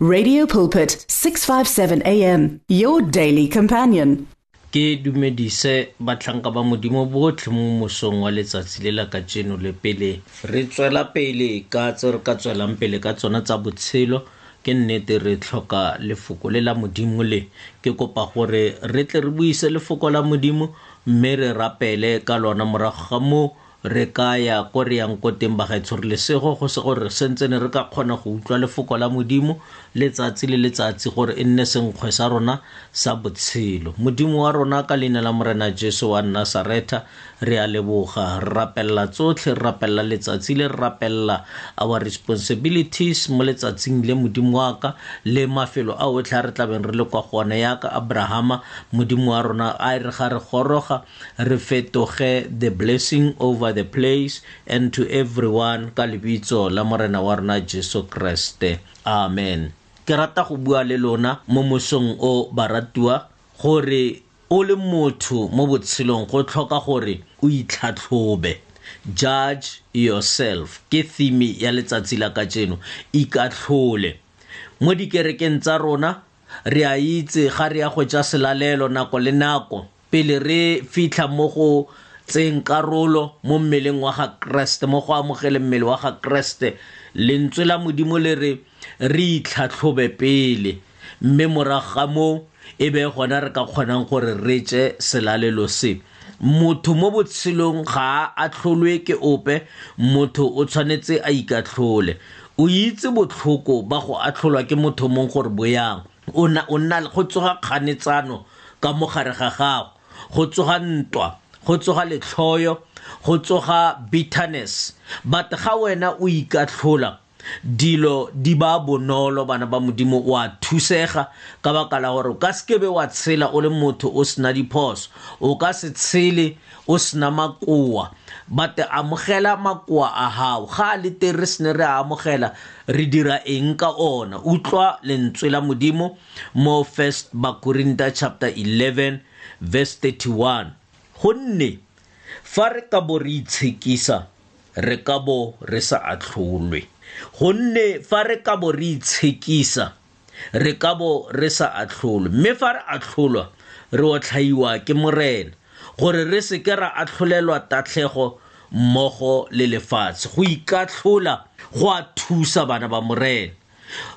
Radio Pulpit 657 AM your daily companion ke dumedise batlhanka ba modimo botlhe mo mosong wa letsatsi le la ka tseno le pele re tswela pele ka tse re ka tswelang pele ka tsona tsa botshelo ke nnete re tlhoka lefoko le la modimo le ke kopa gore re tle re buise lefoko la modimo mme re rapele ka lona morago ga moo re ka ya ko re yang ko teng bagaetsho re lesego go se gore sentse ne re ka kgona go utlwa lefoko la modimo letsatsi le letsatsi gore e nne senkgwe sa rona sa botshelo modimo wa rona ka leina la morena jesu wa nasaretha re a leboga re rapelela tsotlhe re rapelela letsatsi le re rapelela our responsibilities mo letsatsing le modimo wa ka le mafelo a otlhe a re tlabeng re le kwa gone yaka abrahama modimo wa rona a e re ga re goroga re fetoge the blessing over the place and to everyone ka lebitso la morena wa rona jesu kreste amen ke rata go bua le lona mo mosong o baratiwa gore o le motho mo botshelong go tlhoka gore o itlhatlhobe judge yourself ke theme ya letsatsi la ka tseno ikatlhole mo dikerekeng tsa rona re a itse ga re ya go ja selalelo nako le nako pele re fitlha mo go tseng karolo mo mmeleng wa ga keresete mo go amogele mmele wa ga keresete lentswe la modimo le re re itlhatlhobe pele mme morago ga moo e be gona re ka kgonang gore re tse selalelo se motho mo botshelong ga a atlholwe ke ope motho o tshwanetse a ikatlhole o itse botlhoko ba go atlholwa ke motho mong gore boyang o nna go tsoga kganetsano ka mogare ga gago go tsoga ntwa go tsoga letlhoyo go tsoga bitterness but ga wena o ikatlhola dilo di ba bonolo bana ba modimo o a thusega ka baka la gore o ka sekebe wa tshela o le motho o sena diphoso o ka se tshele o sena makoa but amogela makoa a gago ga a le teng re sene re a amogela re dira eng ka ona utlwa lentswe la modimo mo first bakorinta chapter 11 verse 31 gonne fa re ka bo re itshekisa re ka bo re sa atlholwe gonne fa re ka bo re itshekisa re ka bo re sa atlholwe mme fa re atlholwa re otlhaiwa ke morena gore re seke ra atlholelwa tatlhego mmogo le lefatshe go ikatlhola go a thusa bana ba morena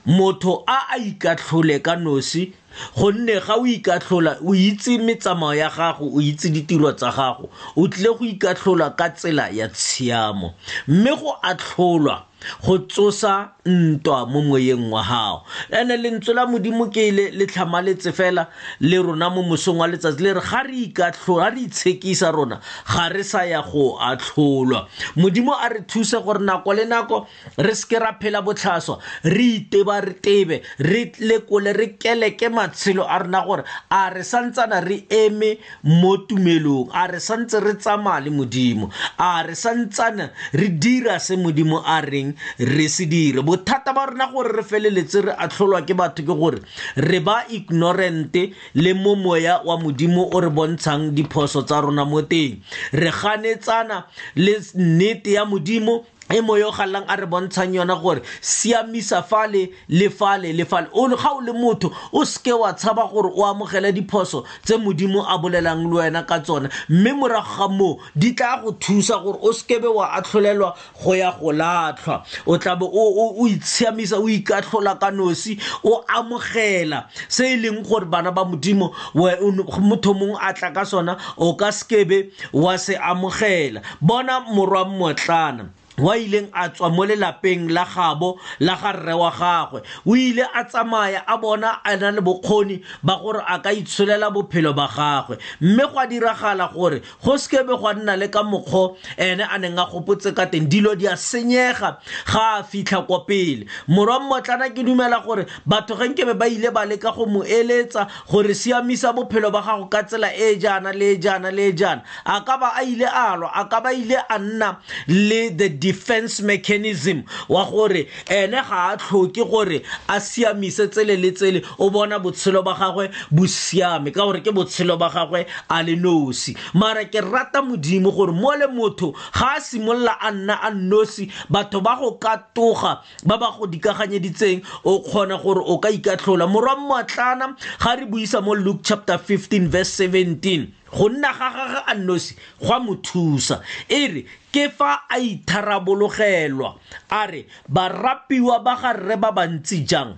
motho a a ikatlhole ka nosi gonne ga o ikatlhola o itse metsamao ya gago o itse ditiro tsa gago o tlile go ikatlhola ka tsela ya tshiamo mme go atlholwa go tsosa ntwa mo moyeng wa gago ene lentswe la modimo ke le le tlhamaletse fela le rona mo mosong wa letsatsi le re ga re ikatlho ga re itshekisa rona ga re sa ya go atlholwa modimo a re thuse gore nako le nako re seke ra phela botlhaswa re iteba re tebe re lekole re keleke matshelo a rona gore a re santsana re eme mo tumelong a re santse re tsamaya le modimo a re santsana re dira se modimo a reng re se dire bothata ba rona gore re feleletse re atlholwa ke batho ke gore re ba ignorante le mo moya wa modimo o re bontshang diphoso tsa rona mo teng re ganetsana le nnete ya modimo e moya o galelang a re bontshang yona gore siamisa fale le fale le fale o ga o le motho o seke wa tshaba gore o amogele diphoso tse modimo a bolelang le wena ka tsone mme morago ga moo di tla go thusa gore o sekebe wa atlholelwa go ya go latlhwa o tlabe o itshiamisa o ikatlhola ka nosi o amogela se e leng gore bana ba modimo motho mongwe a tla ka sona o ka sekebe wa se amogela bona morwa mmotlana wa ileng a tswa mo lelapeng la gabo la ga rre wa gagwe o ile a tsamaya a bona a na le bokgoni ba gore a ka itsholela bophelo ba gagwe mme go a diragala gore go sekebe gwa nna le ka mokgwa ene a neng a gopotse ka teng dilo di a senyega ga a fitlha kwa pele morwa mmotlana ke dumela gore batho ge nkebe ba ile ba leka go mo eletsa gore siamisa bophelo ba gago ka tsela e jaana le e jaana le e jaana a ka ba a ile a lwa a ka ba ile a nna le the defense mechanism wa gore ene ga a tlhoke gore a siamise tsele le tsele o bona botshelo ba gagwe bo siame ka gore ke botshelo ba gagwe a le nosi mara ke rata modimo gore mo le motho ga a simolola a nna a nosi batho ba go ka toga ba ba go dikaganyeditseng o kgona gore o ka ikatlhola morwa mmoatlana ga re buisa mo luke chapter 15 verse 17 go nna ga gage a nosi go a mo thusa e re ke fa a itharabologelwa a re barapiwa ba ga rre ba bantsi jang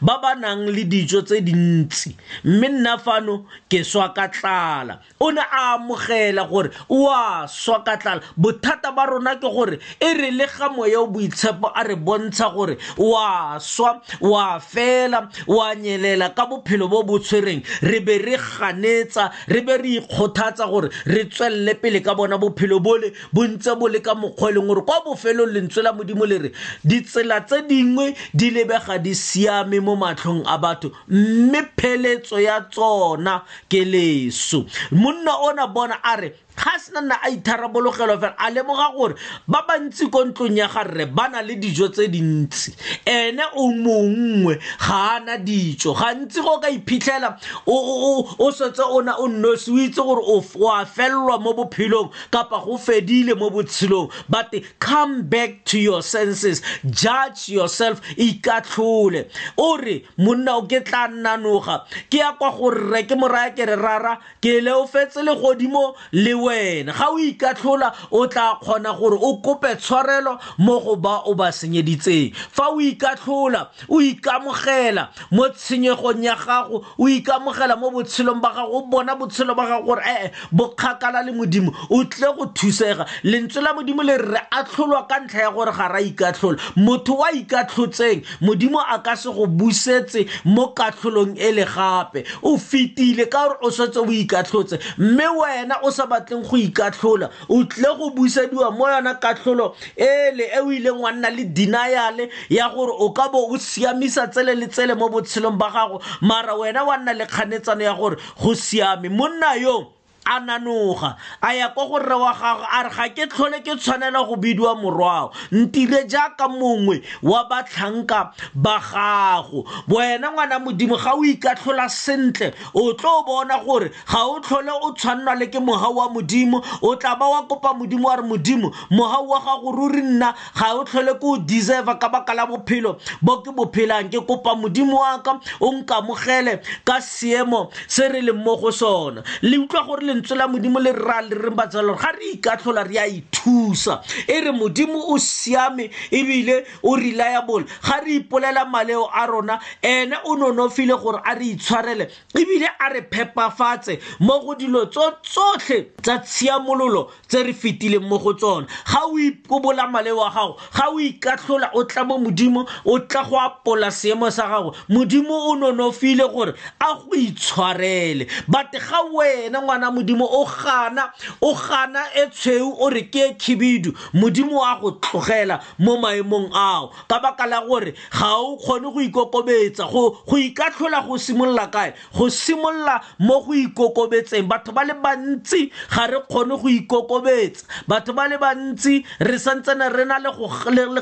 ba ba nang le dijo tse dintsi mme nna fano ke swa ka tlala o ne a amogela gore o a swa ka tlala bothata ba rona ke gore e re le ga moya o boitshepo a re bontsha gore o a swa o a fela o a nyelela ka bophelo bo bo tshwereng re be re ganetsa re be re ikgothatsa gore re tswelele pele ka bona bophelo bole bo ntse bo le ka mokgwa e leng gore kwa bofelong lentswe la modimo le re ditsela tse dingwe di lebega di siame mo matlhong a batho mme pheletso ya tsona ke leso monna ona bona a re ga sena nna a itharabologelwa fela a lemoga gore ba bantsi ko ntlong ya garre ba na le dijo tse dintsi ene o mongwe ga ana dijo gantsi go ka iphitlhela o setse ona o nnosi o itse gore o a felelwa mo bophelong kapa go fedile mo botshelong but come back to your senses judge yourself ikatlhole o re monna o ke tla nnanoga ke ya kwa go rre ke moraya ke re rara ke le o fetse le godimo le wena ga o ikatlhola o tla kgona gore o kope tshwarelo mo go ba o ba senyeditseng fa o ikatlhola o ikamogela mo tshenyegong ya gago o ikamogela mo botshelong ba gago o bona botshelo ba gago gore ee bokgakala le modimo o tle go thusega lentswe la modimo le re atlholwa ka ntlha ya gore ga ra ikatlhola motho wa ikatlhotseng modimo a ka se go busetse mo katlholong e le gape o fetile ka gore o setse o ikatlhotse mme wena o sa batleng go ikatlhola o tle go busediwa mo yona katlholo ele e o ileng wa nna le dinayale ya gore o ka bo o siamisa tsele le tsele mo botshelong ba gago mara wena wa nna le kganetsano ya gore go siame monna yo a nanoga a ya kwa gorre wa gagwe a re ga ke tlhole ke tshwanela go bidiwa morwago ntile jaaka mongwe wa batlhanka ba gago wena ngwana modimo ga o ikatlhola sentle o tlo bona gore ga o tlhole o tshwanelwa le ke mogau wa modimo o tla ba wa kopa modimo wa re modimo mogau wa gago ruri nna ga o tlhole ke o deserve ka baka la bophelo bo ke bophelang ke kopa modimo wa ka o nkamogele ka seemo se re leng mo go sona le utlwa gore lentswe la modimo le rra le reng batsalelo ga re ikatlhola re a ithusa e re modimo o siame ebile o reliable ga re ipolela maleo a rona ene o nonofile gore a re itshwarele ebile a re phepafatse mo go dilo tso tsotlhe tsa tshiamololo tse re fetileng mo go tsone ga o ikobola male wa gago ga o ikatlhola o tla mo modimo o tla go apola seemo sa gago modimo o nonofile gore a go itshwarele bate ga wena ngwana modimo o gana o gana e tshweu o re ke khibidu modimo wa go tlogela mo maemong ao ka baka la gore ga o kgone go ikokobetsa go ikatlhola go simolola kae go simolola mo go ikokobetseng batho ba le bantsi ga re kgone go ikokobetsa batho ba le bantsi re santsene re na le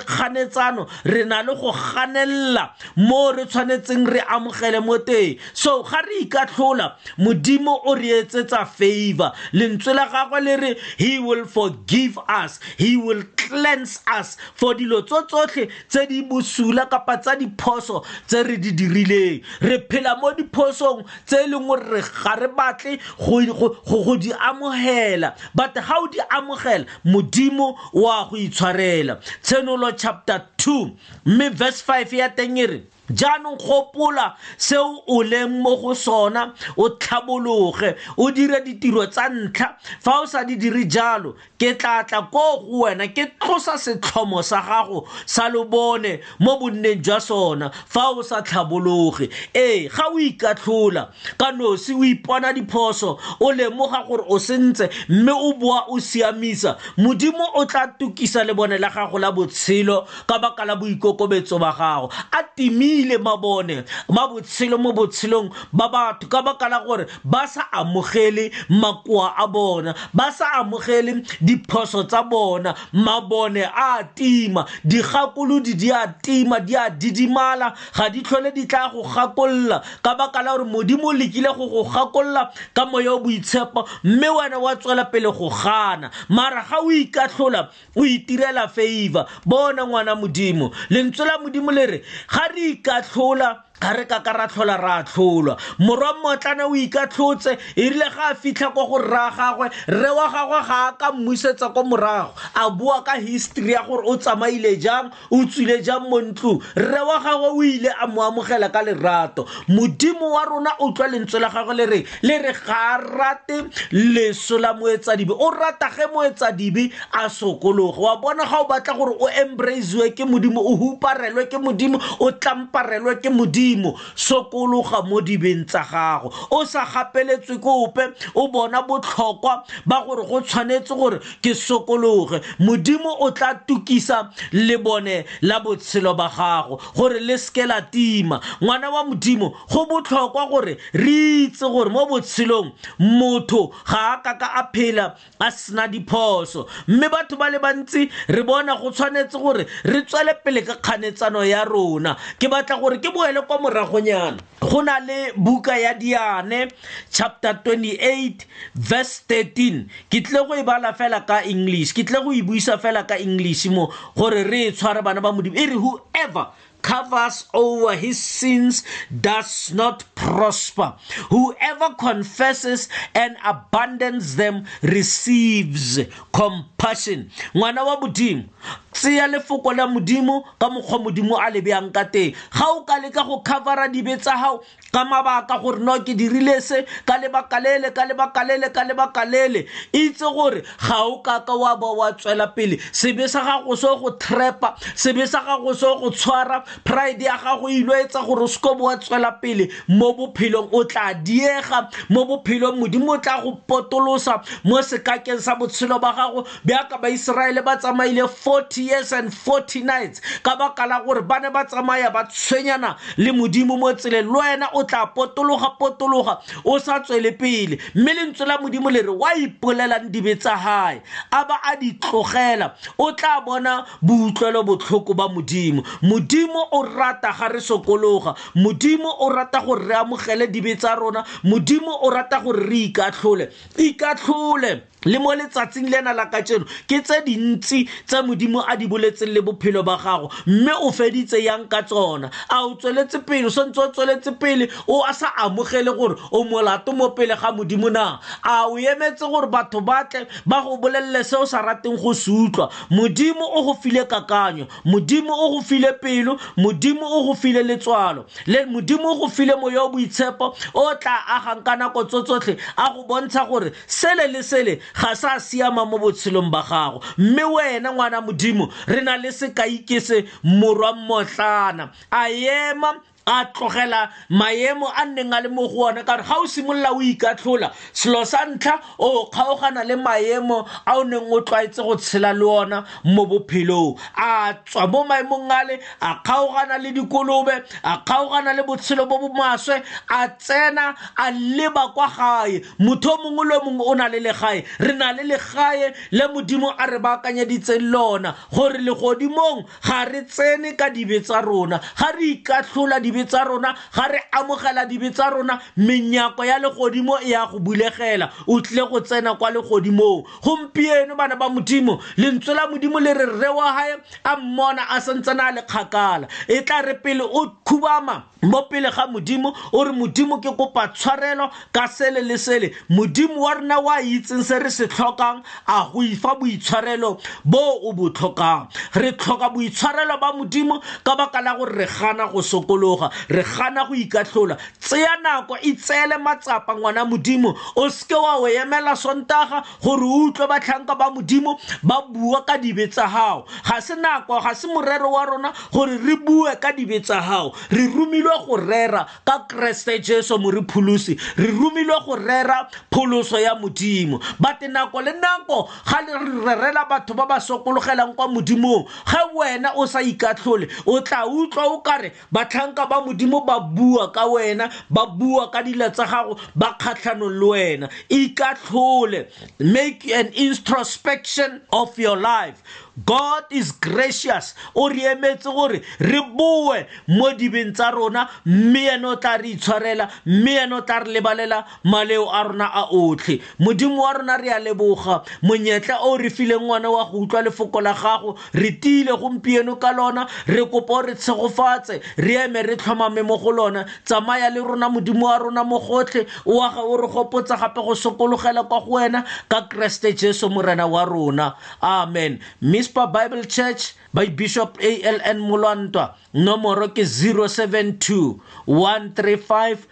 kganetsano re na le go ganelela mo re tshwanetseng re amogele mo teng so ga re ikatlhola modimo o re etsetsa favor lentswe la gagwe le re he will forgive us he will cleanse us for dilo tso tsotlhe tse di bosula kapa tsa diphoso tse re di dirileng re phela mo diphosong tse e leng gore re ga re batle go di amogela but ga o di amogela modimo o a go itshwarela tshenolo chapter 2 mme verse 5 ya teng e re jaanong gopola seo o leng mo go sona o tlhabologe o dire ditiro tsa ntlha fa o sa di dire jalo ke tla tla ko go wena ke tlosa setlhomo sa gago sa lobone mo bonneng jwa sona fa o sa tlhabologe ee ga o ikatlhola ka nosi o ipona diphoso o lemoga gore o sentse mme o boa o siamisa modimo o tla tukisa lebone la gago la botshelo ka baka la boikokobetso ba gago a timile mabone ma botshelo mo botshelong ba batho ka baka la gore ba sa amogele makoa a bona ba sa amogele diphoso tsa bona mabone a tima digakolodi di a tima di a didimala ga di tlhole di tla go gakolola ka baka la gore modimo o lekile go go gakolola ka moya o boitshepo mme wena wa tswela pele go gana mara ga o ikatlhola o itirela favor bona ngwana modimo lentswe la modimo le re ga re ikatlhola ga re ka ka ra tlhola ra tlholwa morwa mmotlana o ikatlhotse e rile ga a fitlha kwa go rraa gagwe rre wa gagwe ga a ka mmusetsa kwa morago a bua ka history ya gore o tsamaile jang o tswile jang mo ntlong rre wa gagwe o ile a mo amogela ka lerato modimo wa rona o tlwa lentswe la gagwe le re le re ga a rate leso la moetsadibe o rata ge moetsadibe a sokologe wa bona ga o batla gore o embraciwe ke modimo o huparelwe ke modimo o tlamparelwe ke modimo sokologa mo dibeng tsa gago o sa gapeletswe ke ope o bona botlhokwa ba gore go tshwanetse gore ke sokologe modimo o tla tukisa lebone la botshelo ba gago gore le seke la tima ngwana wa modimo go botlhokwa gore re itse gore mo botshelong motho ga a kaka a phela a sena diphoso mme batho ba le bantsi re bona go tshwanetse gore re tswele pele ka kganetsano ya rona ke batla gore ke boele kwa moragonyana go na le buka ya diane chapter 28 verse 13 ke tle go e bala fela ka english ke tle go e buisa fela ka english mo gore re e tshware bana ba modimo e re whoever covers over his sins does not prosper. Whoever confesses and abandons them receives compassion ngwana wa modimo tseya lefoko la modimo ka mokgwa modimo a lebjang ka teng ga o ka leka go covera dibe tsa gago ka mabaka gore no ke dirile se ka lebaka lele ka lebaka lele ka lebaka lele itse gore ga o kaka wa ba wa tswela pele sebe sa gago se go trepa sebe sa gago se go tshwara pride ya gago e ilo etsa gore o seko boa tswela pele mo bophelong o tla diega mo bophelong modimo o tla go potolosa mo sekakeng sa botshelo ba gago bjaka baiseraele ba tsamaile 40 years and 40 nights ka baka la gore ba ne ba tsamaya ba tshwenyana le modimo mo tsele le wena o tla potologa potologa o sa tswele pele mme lentswe la modimo le re wa ipolelang dibe tsa gae a ba a di tlogela o tla bona boutlwelo botlhoko ba modimo modimo o rata ga re sokologa modimo o rata gore re amogele dibe tsa rona modimo o rata gore re ikatlhole ikatlhole le mo letsatsing le ena la ka tseno ke tse dintsi tse modimo a di boletseng le bophelo ba gago mme o feditse yang ka tsona a o tsweletse pele o santse o tsweletse pele o a sa amogele gore o molato mo pele ga modimo na a o emetse gore batho batle ba go bolelele se o sa rateng go se utlwa modimo o go file kakanyo modimo o go file pelo modimo o go file letswalo le modimo o go file moya o boitshepo o tla agang ka nako tso tsotlhe a go bontsha gore sele le sele ga sa siama mo botshelong ba gago mme wena ngwana modimo re na le sekaikese morwa motlana a ema a tlogela maemo a nneng a le mo go one ka gore ga o simolola o ikatlhola selo sa ntlha o kgaogana le maemo a o neng o tlwaetse go tshela le ona mo bophelong a tswa mo maemong a le a kgaogana le dikolobe a kgaogana le botshelo bo bo maswe a tsena a leba kwa gae motho o mongwe le mongwe o na le legae re na le legae le modimo a re baakanyeditseng lona gore legodimong ga re tsene ka dibe tsa rona ga re ikatlhola dibe tsa rona ga re amogela dibe tsa rona menyako ya legodimo e ya go bulegela o tlile go tsena kwa legodimong gompieno bana ba modimo lentswe la modimo le re rre wa gae a mmona a santsana a le kgakala e tla re pele o khubama mo pele ga modimo o re modimo ke kopa tshwarelo ka sele le sele modimo wa rona wa itseng se re se tlhokang a go ifa boitshwarelo bo o bo tlhokang re tlhoka boitshwarelo ba modimo ka baka la gore re gana go sokologa re gana go ikatlhola tseya nako e tseele matsapa ngwana modimo o seke wa o emela sontaga gore o utlwe batlhanka ba modimo ba bua ka dibe tsa gago ga se nako ga se morero wa rona gore re bue ka dibe tsa gago re romilwe go rera ka keresete jesu morepholosi re romilwe go rera pholoso ya modimo bate nako le nako ga le re rerela batho ba ba sokologelang kwa modimong ga wena o sa ikatlhole o tla utlwa o kare batlhanka ba modimo ba bua ka wena ba bua ka dila tsa gago ba kgatlhanong le wena ikatlhole make an introspection of your life god is gracious o re emetse gore re boe mo dibeng tsa rona mme ene o tla re itshwarela mme ene o tla re lebalela maleo a rona a otlhe modimo wa rona re a leboga monyetla o re fileng ngwana wa go utlwa lefoko la gago re tiile gompieno ka lona re kopo re tshegofatse re eme re tlhomame mo go lona tsamaya le rona modimo wa rona mo gotlhe o aga o re gopotsa gape go sokologela kwa go wena ka keresete jesu morena wa rona amen mispa bible church by bishop aln molwantwa Nomoro ke 072 135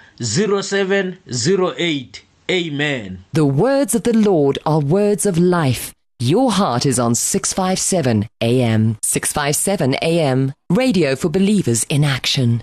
Amen. The words of the Lord are words of life. Your heart is on 657 AM. 657 AM. Radio for believers in action.